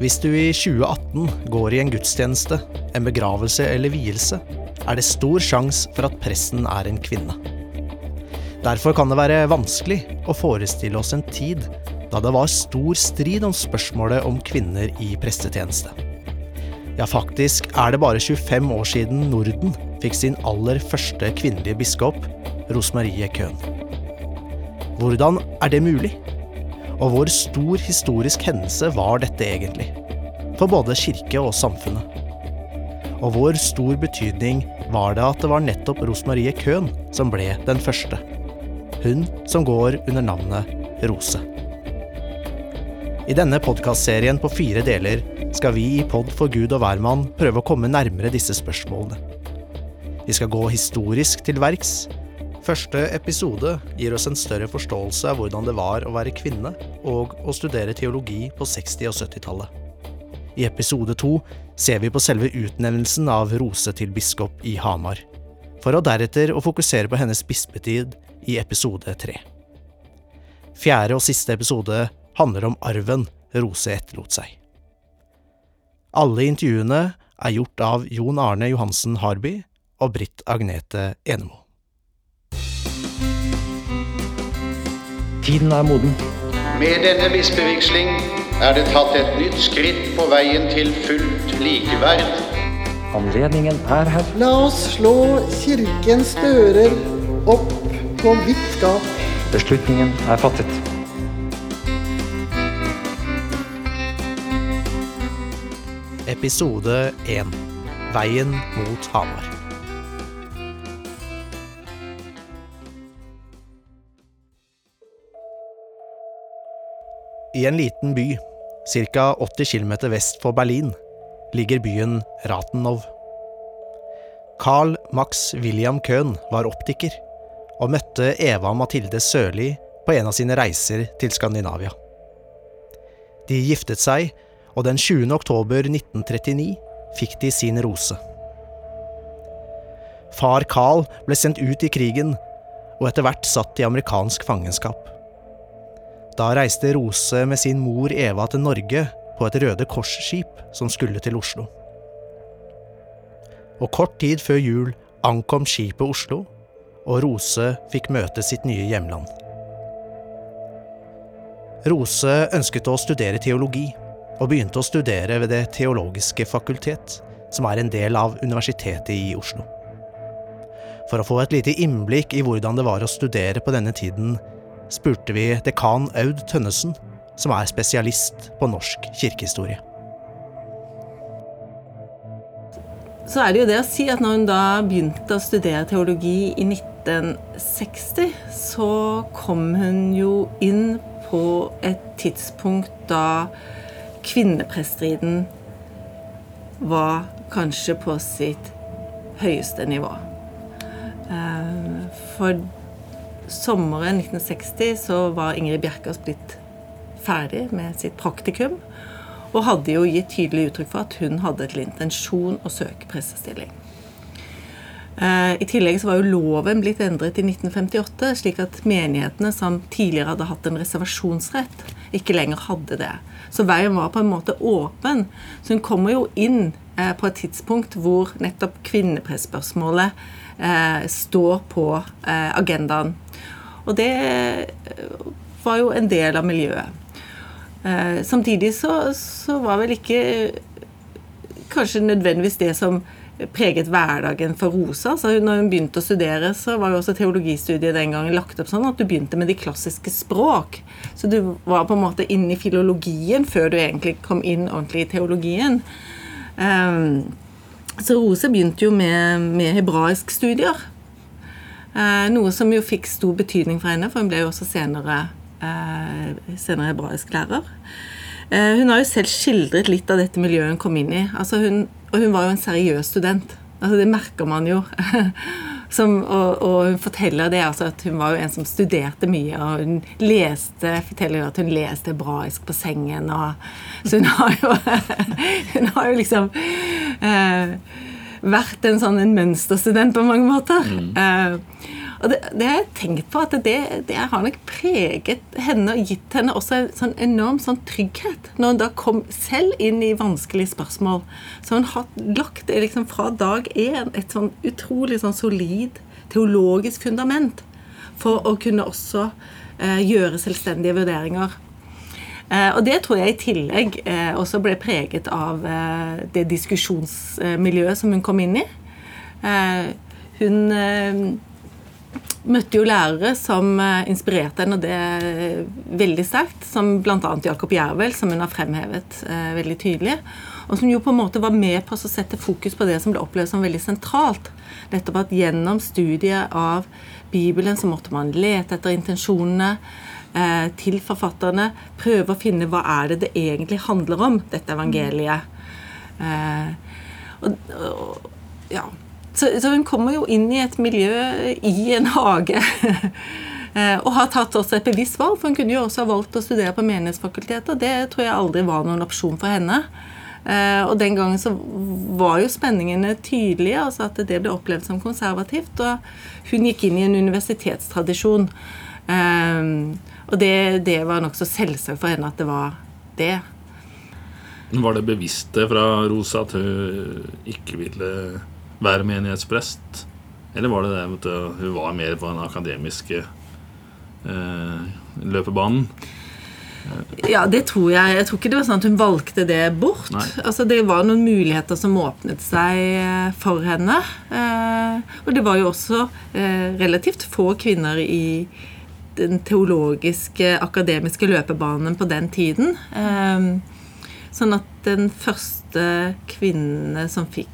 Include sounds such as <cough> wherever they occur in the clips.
Hvis du i 2018 går i en gudstjeneste, en begravelse eller vielse, er det stor sjanse for at presten er en kvinne. Derfor kan det være vanskelig å forestille oss en tid da det var stor strid om spørsmålet om kvinner i prestetjeneste. Ja, faktisk er det bare 25 år siden Norden fikk sin aller første kvinnelige biskop, Rosmarie Köhn. Hvordan er det mulig? Og hvor stor historisk hendelse var dette egentlig? For både kirke og samfunnet. Og hvor stor betydning var det at det var nettopp Rosmarie Köhn som ble den første? Hun som går under navnet Rose. I denne podkastserien på fire deler skal vi i Pod for Gud og hvermann prøve å komme nærmere disse spørsmålene. Vi skal gå historisk til verks, Første episode gir oss en større forståelse av hvordan det var å være kvinne og å studere teologi på 60- og 70-tallet. I episode to ser vi på selve utnevnelsen av Rose til biskop i Hamar, for å deretter å fokusere på hennes bispetid i episode tre. Fjerde og siste episode handler om arven Rose etterlot seg. Alle intervjuene er gjort av Jon Arne Johansen Harby og Britt Agnete Enemo. Tiden er moden. Med denne bispevigsling er det tatt et nytt skritt på veien til fullt likeverd. Anledningen er her. La oss slå kirkens dører opp på vidt gap. Beslutningen er fattet. Episode 1 Veien mot Hamar. I en liten by, ca 80 km vest for Berlin, ligger byen Ratenow. Carl Max William Köhn var optiker, og møtte Eva Mathilde Sørli på en av sine reiser til Skandinavia. De giftet seg, og den 20. oktober 1939 fikk de sin rose. Far Carl ble sendt ut i krigen, og etter hvert satt i amerikansk fangenskap. Da reiste Rose med sin mor Eva til Norge på et Røde Kors-skip som skulle til Oslo. Og kort tid før jul ankom skipet Oslo, og Rose fikk møte sitt nye hjemland. Rose ønsket å studere teologi, og begynte å studere ved Det teologiske fakultet, som er en del av Universitetet i Oslo. For å få et lite innblikk i hvordan det var å studere på denne tiden, spurte vi dekan Aud Tønnesen, som er spesialist på norsk kirkehistorie. Så er det jo det å si at når hun da begynte å studere teologi i 1960, så kom hun jo inn på et tidspunkt da kvinnepreststriden var kanskje på sitt høyeste nivå. Eh, for sommeren 1960 så var Ingrid Bjerkas blitt ferdig med sitt praktikum. Og hadde jo gitt tydelig uttrykk for at hun hadde til intensjon å søke prestestilling. Eh, I tillegg så var jo loven blitt endret i 1958, slik at menighetene som tidligere hadde hatt en reservasjonsrett, ikke lenger hadde det. Så veien var på en måte åpen. Så hun kommer jo inn eh, på et tidspunkt hvor nettopp kvinnepressspørsmålet eh, står på agendaen. Og det var jo en del av miljøet. Eh, samtidig så, så, var vel ikke kanskje nødvendigvis det som preget hverdagen for Rosa. Så når hun begynte å studere, så var jo også teologistudiet den gangen lagt opp sånn at du begynte med de klassiske språk. Så du var på en måte inne i filologien før du egentlig kom inn ordentlig i teologien. Um, så Rose begynte jo med, med hebraisk studier. Uh, noe som jo fikk stor betydning for henne, for hun ble jo også senere Eh, senere hebraisk lærer. Eh, hun har jo selv skildret litt av dette miljøet hun kom inn i. Altså hun, og hun var jo en seriøs student. Altså det merker man jo. <laughs> Som, og, og, hun forteller det altså at hun var jo en som studerte mye. Og hun leste forteller at hun leste hebraisk på sengen. Og, så hun har jo, <laughs> hun har jo liksom eh, vært en sånn en mønsterstudent på mange måter. Mm. Uh, Og det, det, har jeg tenkt på, at det, det, har nok preget henne og gitt henne også en sånn enorm sånn trygghet. Når hun da kom selv inn i vanskelige spørsmål. Så hun har lagt det liksom fra dag én et sånn utrolig sånn solid teologisk fundament for å kunne også uh, gjøre selvstendige vurderinger. Eh, og det tror jeg i tillegg eh, også ble preget av eh, det diskusjonsmiljøet som hun kom inn i. Hun møtte jo lærere som inspirerte henne, og det veldig sterkt. Som bl.a. Jakob Jervel, som hun har fremhevet veldig tydelig. Og som jo på en måte var med på å sette fokus på det som ble opplevd som veldig sentralt. Nettopp at gjennom studiet av Bibelen så måtte man lete etter intensjonene til forfatterne. Prøve å finne hva er det det egentlig handler om, dette evangeliet. Eh, og, og, ja, så, så, hun kommer jo inn i et miljø i en hage. <laughs> Eh, og har tatt også et bevisst valg, for hun kunne jo også ha valgt å studere på Menighetsfakultetet. og Det tror jeg aldri var noen opsjon for henne. Eh, og den gangen så var jo spenningene tydelige, altså at det ble opplevd som konservativt. Og hun gikk inn i en universitetstradisjon. Og det, det var nokså selvsagt for henne at det var det. Var det bevisst det fra Rosa at hun ikke ville være menighetsprest? Eller var det det at hun var mer på den akademiske eh, løpebanen? Ja, det tror jeg. Jeg tror ikke det var sånn at hun valgte det bort. Altså, det var noen muligheter som åpnet seg eh, for henne. Eh, og det var jo også eh, relativt få kvinner i den teologiske, akademiske løpebanen på den tiden. Eh, sånn at den første kvinne som fikk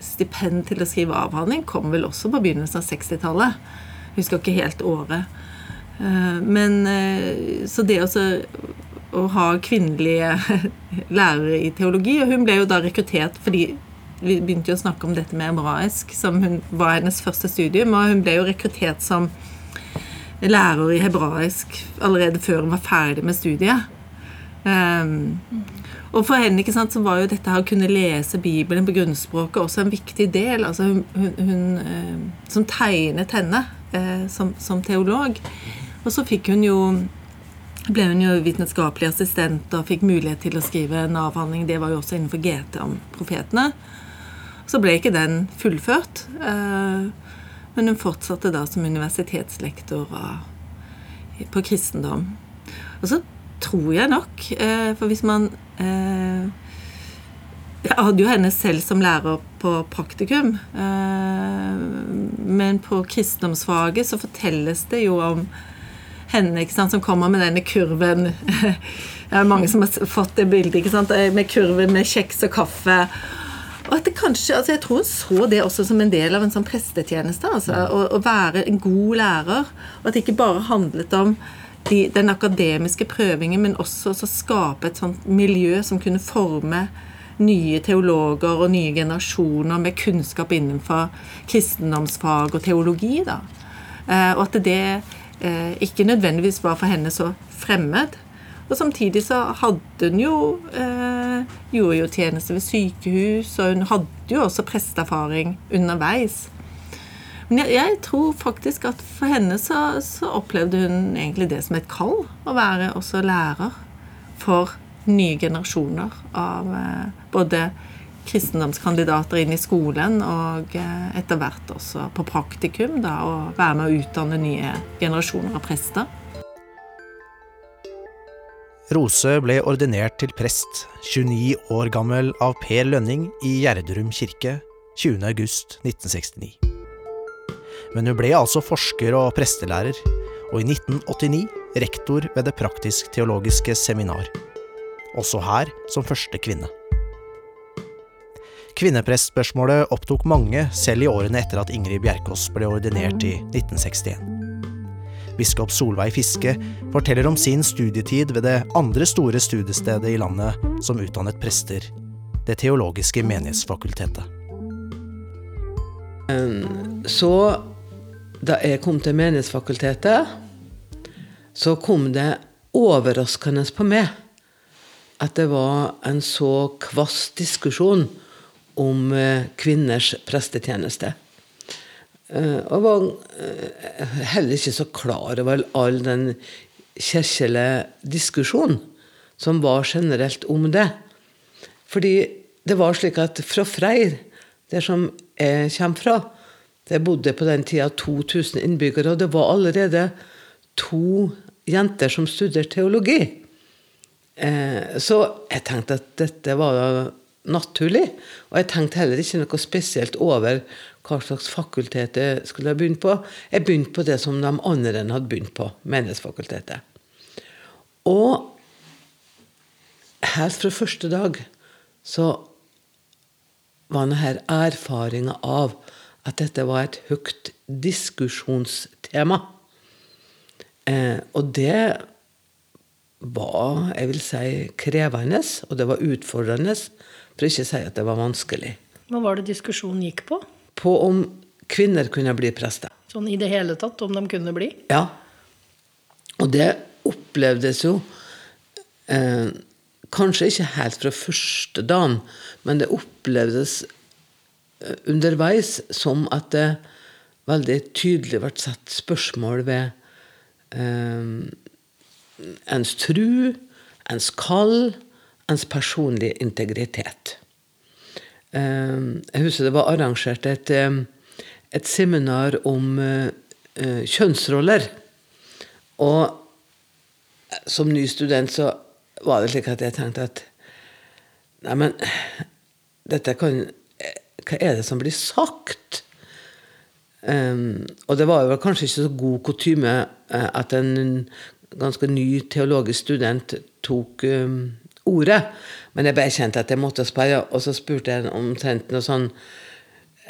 stipend til å skrive avhandling kom vel også på begynnelsen av 60-tallet. Husker ikke helt året. Eh, men eh, Så det også å ha kvinnelige <laughs> lærere i teologi Og hun ble jo da rekruttert fordi vi begynte jo å snakke om dette med hebraisk, som hun, var hennes første studium. Og hun ble jo rekruttert som lærer i hebraisk allerede før hun var ferdig med studiet. Um, og for henne ikke sant, så var jo dette her å kunne lese Bibelen på grunnspråket også en viktig del. altså Hun, hun, hun eh, som tegnet henne eh, som, som, teolog. Og så fikk hun jo ble hun jo vitenskapelig assistent og fikk mulighet til å skrive en avhandling. Det var jo også innenfor GT om profetene. Så ble ikke den fullført. Eh, men hun fortsatte da som universitetslektor på kristendom. Og så tror jeg nok. Eh, for hvis man eh, Jeg hadde jo henne selv som lærer på praktikum. Eh, men på kristendomsfaget så fortelles det jo om henne ikke sant, som kommer med denne kurven. <laughs> Det er mange som har fått det bildet ikke sant, med kurven med kjeks og kaffe. Og at det kanskje, altså Jeg tror hun så det også som en del av en sånn prestetjeneste. altså, Å, å være en god lærer. Og at det ikke bare handlet om de, den akademiske prøvingen, men også å skape et sånt miljø som kunne forme nye teologer og nye generasjoner med kunnskap innenfor kristendomsfag og teologi. da. Eh, og at det eh, ikke nødvendigvis var for henne så fremmed. Og samtidig så hadde hun jo eh, gjorde jo tjeneste ved sykehus, og hun hadde jo også presteerfaring underveis. Men jeg, jeg, tror faktisk at for henne så, så, opplevde hun egentlig det som et kall. Å være også lærer for nye generasjoner av eh, både kristendomskandidater inn i skolen og eh, etter hvert også på praktikum. da, Og være med å utdanne nye generasjoner av prester. Rose ble ordinert til prest, 29 år gammel, av Per Lønning i Gjerdrum kirke 20.8.1969 men hun ble altså forsker og prestelærer, og i 1989 rektor ved Det praktisk-teologiske seminar. Også her som første kvinne. Kvinneprestspørsmålet opptok mange selv i årene etter at Ingrid Bjerkås ble ordinert i 1961. Biskop Solveig Fiske forteller om sin studietid ved det andre store studiestedet i landet som utdannet prester, Det teologiske menighetsfakultetet. Så da jeg kom til Menighetsfakultetet, så kom det overraskende på meg at det var en så kvass diskusjon om eh, kvinners prestetjeneste. Eh, og var eh, heller ikke så klar over all den kirkelige diskusjonen som var generelt om det. Fordi det var slik at fra Freyr, der som jeg kommer fra, det bodde på den tida 2000 innbyggere, og det var allerede to jenter som studerte teologi. Eh, så jeg tenkte at dette var naturlig. Og jeg tenkte heller ikke noe spesielt over hva slags fakultet jeg skulle ha begynt på. Jeg begynte på det som de andre hadde begynt på, Menighetsfakultetet. Og helt fra første dag så var denne erfaringa av at dette var et høyt diskusjonstema. Eh, og det var, jeg vil si, krevende, og det var utfordrende, for ikke å si at det var vanskelig. Hva var det diskusjonen gikk på? På om kvinner kunne bli prester. Sånn i det hele tatt, om de kunne bli? Ja. Og det opplevdes jo eh, Kanskje ikke helt fra første dagen, men det opplevdes eh, underveis som at det veldig tydelig ble satt spørsmål ved eh, ens tru, ens kall, ens personlige integritet. Eh, jeg husker det var arrangert et, eh, et seminar om eh, kjønnsroller. Og som ny student så var det slik at jeg tenkte at Nei, men dette kan Hva er det som blir sagt? Um, og det var jo kanskje ikke så god kutyme at en ganske ny teologisk student tok um, ordet. Men jeg bare kjente at jeg måtte spørre, og så spurte jeg omtrent noe sånn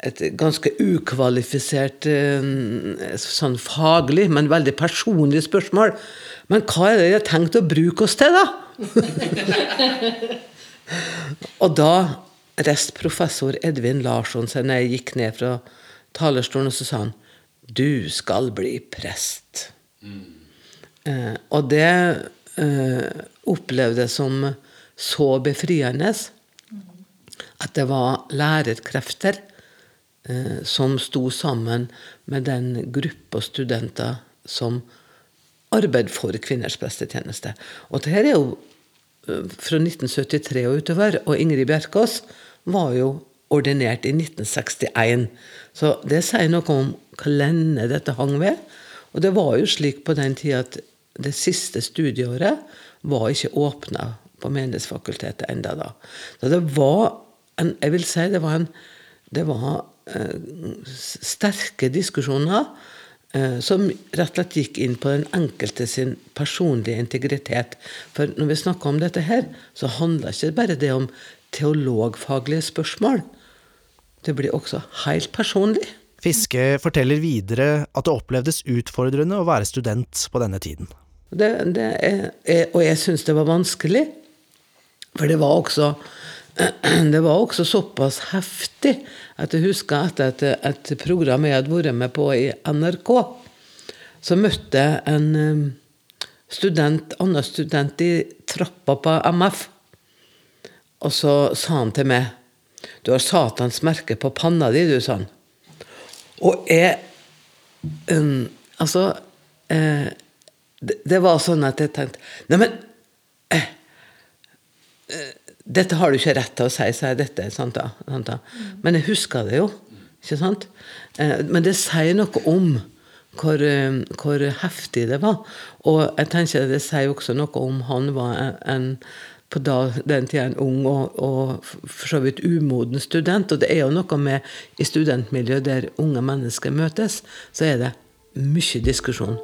et ganske ukvalifisert uh, sånn faglig, men veldig personlig spørsmål. Men hva er det jeg har tenkt å bruke oss til, da? <laughs> og da reiste professor Edvin Larsson seg når jeg gikk ned fra talerstolen, og så sa han Du skal bli prest. Mm. Eh, og det eh, opplevde jeg som så befriende at det var lærerkrefter eh, som sto sammen med den gruppa studenter som arbeidet for kvinners prestetjeneste. Og dette er jo eh, fra 1973 og utover, og Ingrid Bjerkås var jo ordinert i 1961. Så det sier noe om lenge dette hang ved. Og det var jo slik på den tida at det siste studieåret var ikke åpna på Menighetsfakultetet enda da. Så det var en, jeg vil si det var, en, det var uh, sterke diskusjoner uh, som rett og slett gikk inn på den enkelte sin personlige integritet. For når vi snakker om dette her, så handler ikke bare det om teologfaglige spørsmål. Det blir også helt personlig. Fiske forteller videre at det opplevdes utfordrende å være student på denne tiden. Det, det er, og jeg syns det var vanskelig. For det var også <clears throat> det var også såpass heftig at jeg husker etter et, et program jeg hadde vært med på i NRK, så møtte jeg en student, annen student i trappa på MF. Og så sa han til meg du har Satans merke på panna di, du, sa han. Og jeg um, Altså eh, det, det, var sånn at jeg tenkte Neimen eh, Dette har du ikke rett til å si, sier. Dette, sant da, sant da. Men jeg husker det jo. Ikke sant? Eh, men det sier noe om hvor, eh, hvor, heftig det var. Og jeg tenker det sier også noe om han var en, på den tida en ung og, og, for så vidt umoden student. Og det er jo noe med i studentmiljøet der unge mennesker møtes, så er det mye diskusjon.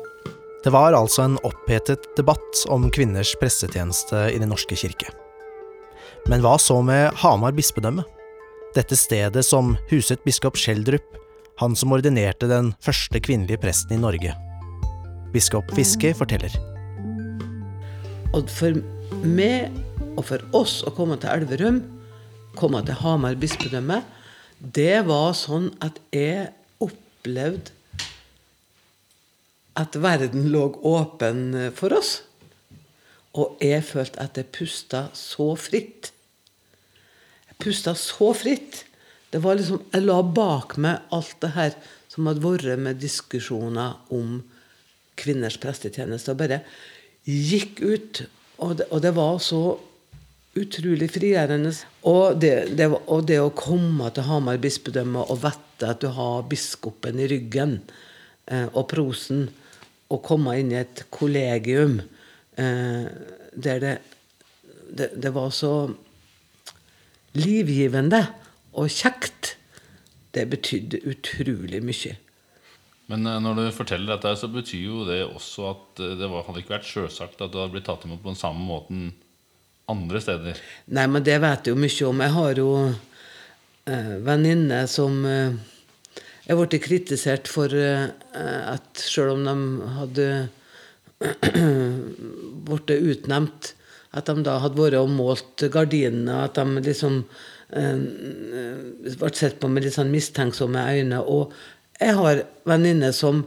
Det var altså en opphetet debatt om kvinners pressetjeneste i Den norske kirke. Men hva så med Hamar bispedømme? Dette stedet som huset biskop Schjelderup, han som ordinerte den første kvinnelige presten i Norge. Biskop Fiske forteller. Og for meg og for oss å komme til Elverum, komme til Hamar bispedømme, det var sånn at jeg opplevde at verden lå åpen for oss. Og jeg følte at jeg pusta så fritt. Jeg pusta så fritt. Det var liksom, Jeg la bak meg alt det her som hadde vært med diskusjoner om kvinners prestetjeneste, og bare gikk ut. Og det, og det var så utrolig frigjørende. Og det, det, og det å komme til Hamar bispedømme og vite at du har biskopen i ryggen, eh, og prosen, og komme inn i et kollegium der det, det, det var så livgivende og kjekt, det betydde utrolig mye. Men eh, når du forteller dette, så betyr jo det også at eh, det var, hadde ikke vært sjølsagt at du hadde blitt tatt imot på den samme måten andre steder. Nei, men det vet jeg jo mye om. Jeg har jo eh, venninner som eh, Jeg ble kritisert for eh, at selv om de hadde <clears throat> blitt utnevnt, at de da hadde vært og målt gardinene, at de liksom eh, ble sett på med litt sånn mistenksomme øyne. Og jeg har venninner som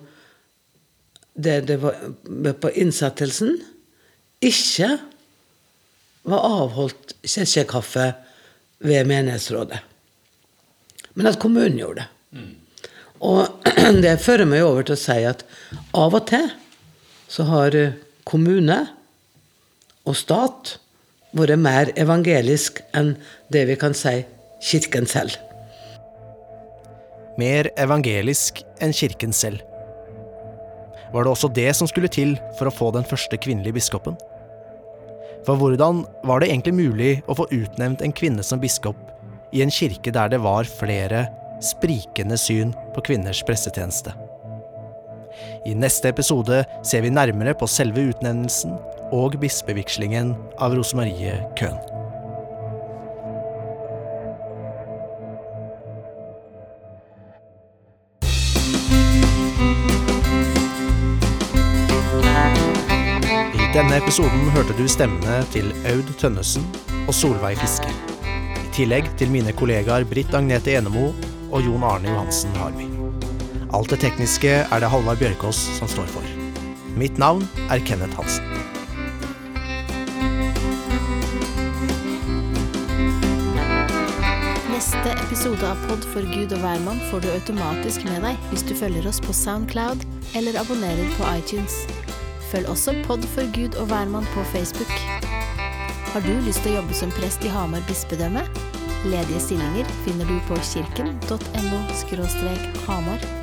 det, det var på innsettelsen ikke var avholdt kirkekaffe ved menighetsrådet. Men at kommunen gjorde det. Og <clears throat> det fører meg over til å si at av og til så har eh, kommune og stat vært mer evangelisk enn det vi kan si kirken selv. Mer evangelisk enn kirken selv. Var det også det som skulle til for å få den første kvinnelige biskopen? For hvordan var det egentlig mulig å få utnevnt en kvinne som biskop i en kirke der det var flere sprikende syn på kvinners prestetjeneste? I neste episode ser vi nærmere på selve utnevnelsen og bispevigslingen av Rosemarie Køhn. I denne episoden hørte du stemmene til Aud Tønnesen og Solveig Fiske. I tillegg til mine kollegaer Britt Agnete Enemo og Jon Arne Johansen Harby. Alt det tekniske er det Halvard Bjørkås som står for. Mitt navn er Kenneth Hansen. Neste episode av Pod for Gud og hvermann får du automatisk med deg hvis du følger oss på Soundcloud eller abonnerer på iTunes. Følg også Pod for Gud og hvermann på Facebook. Har du lyst til å jobbe som prest i Hamar bispedømme? Ledige stillinger finner du på kirken.no – hamar.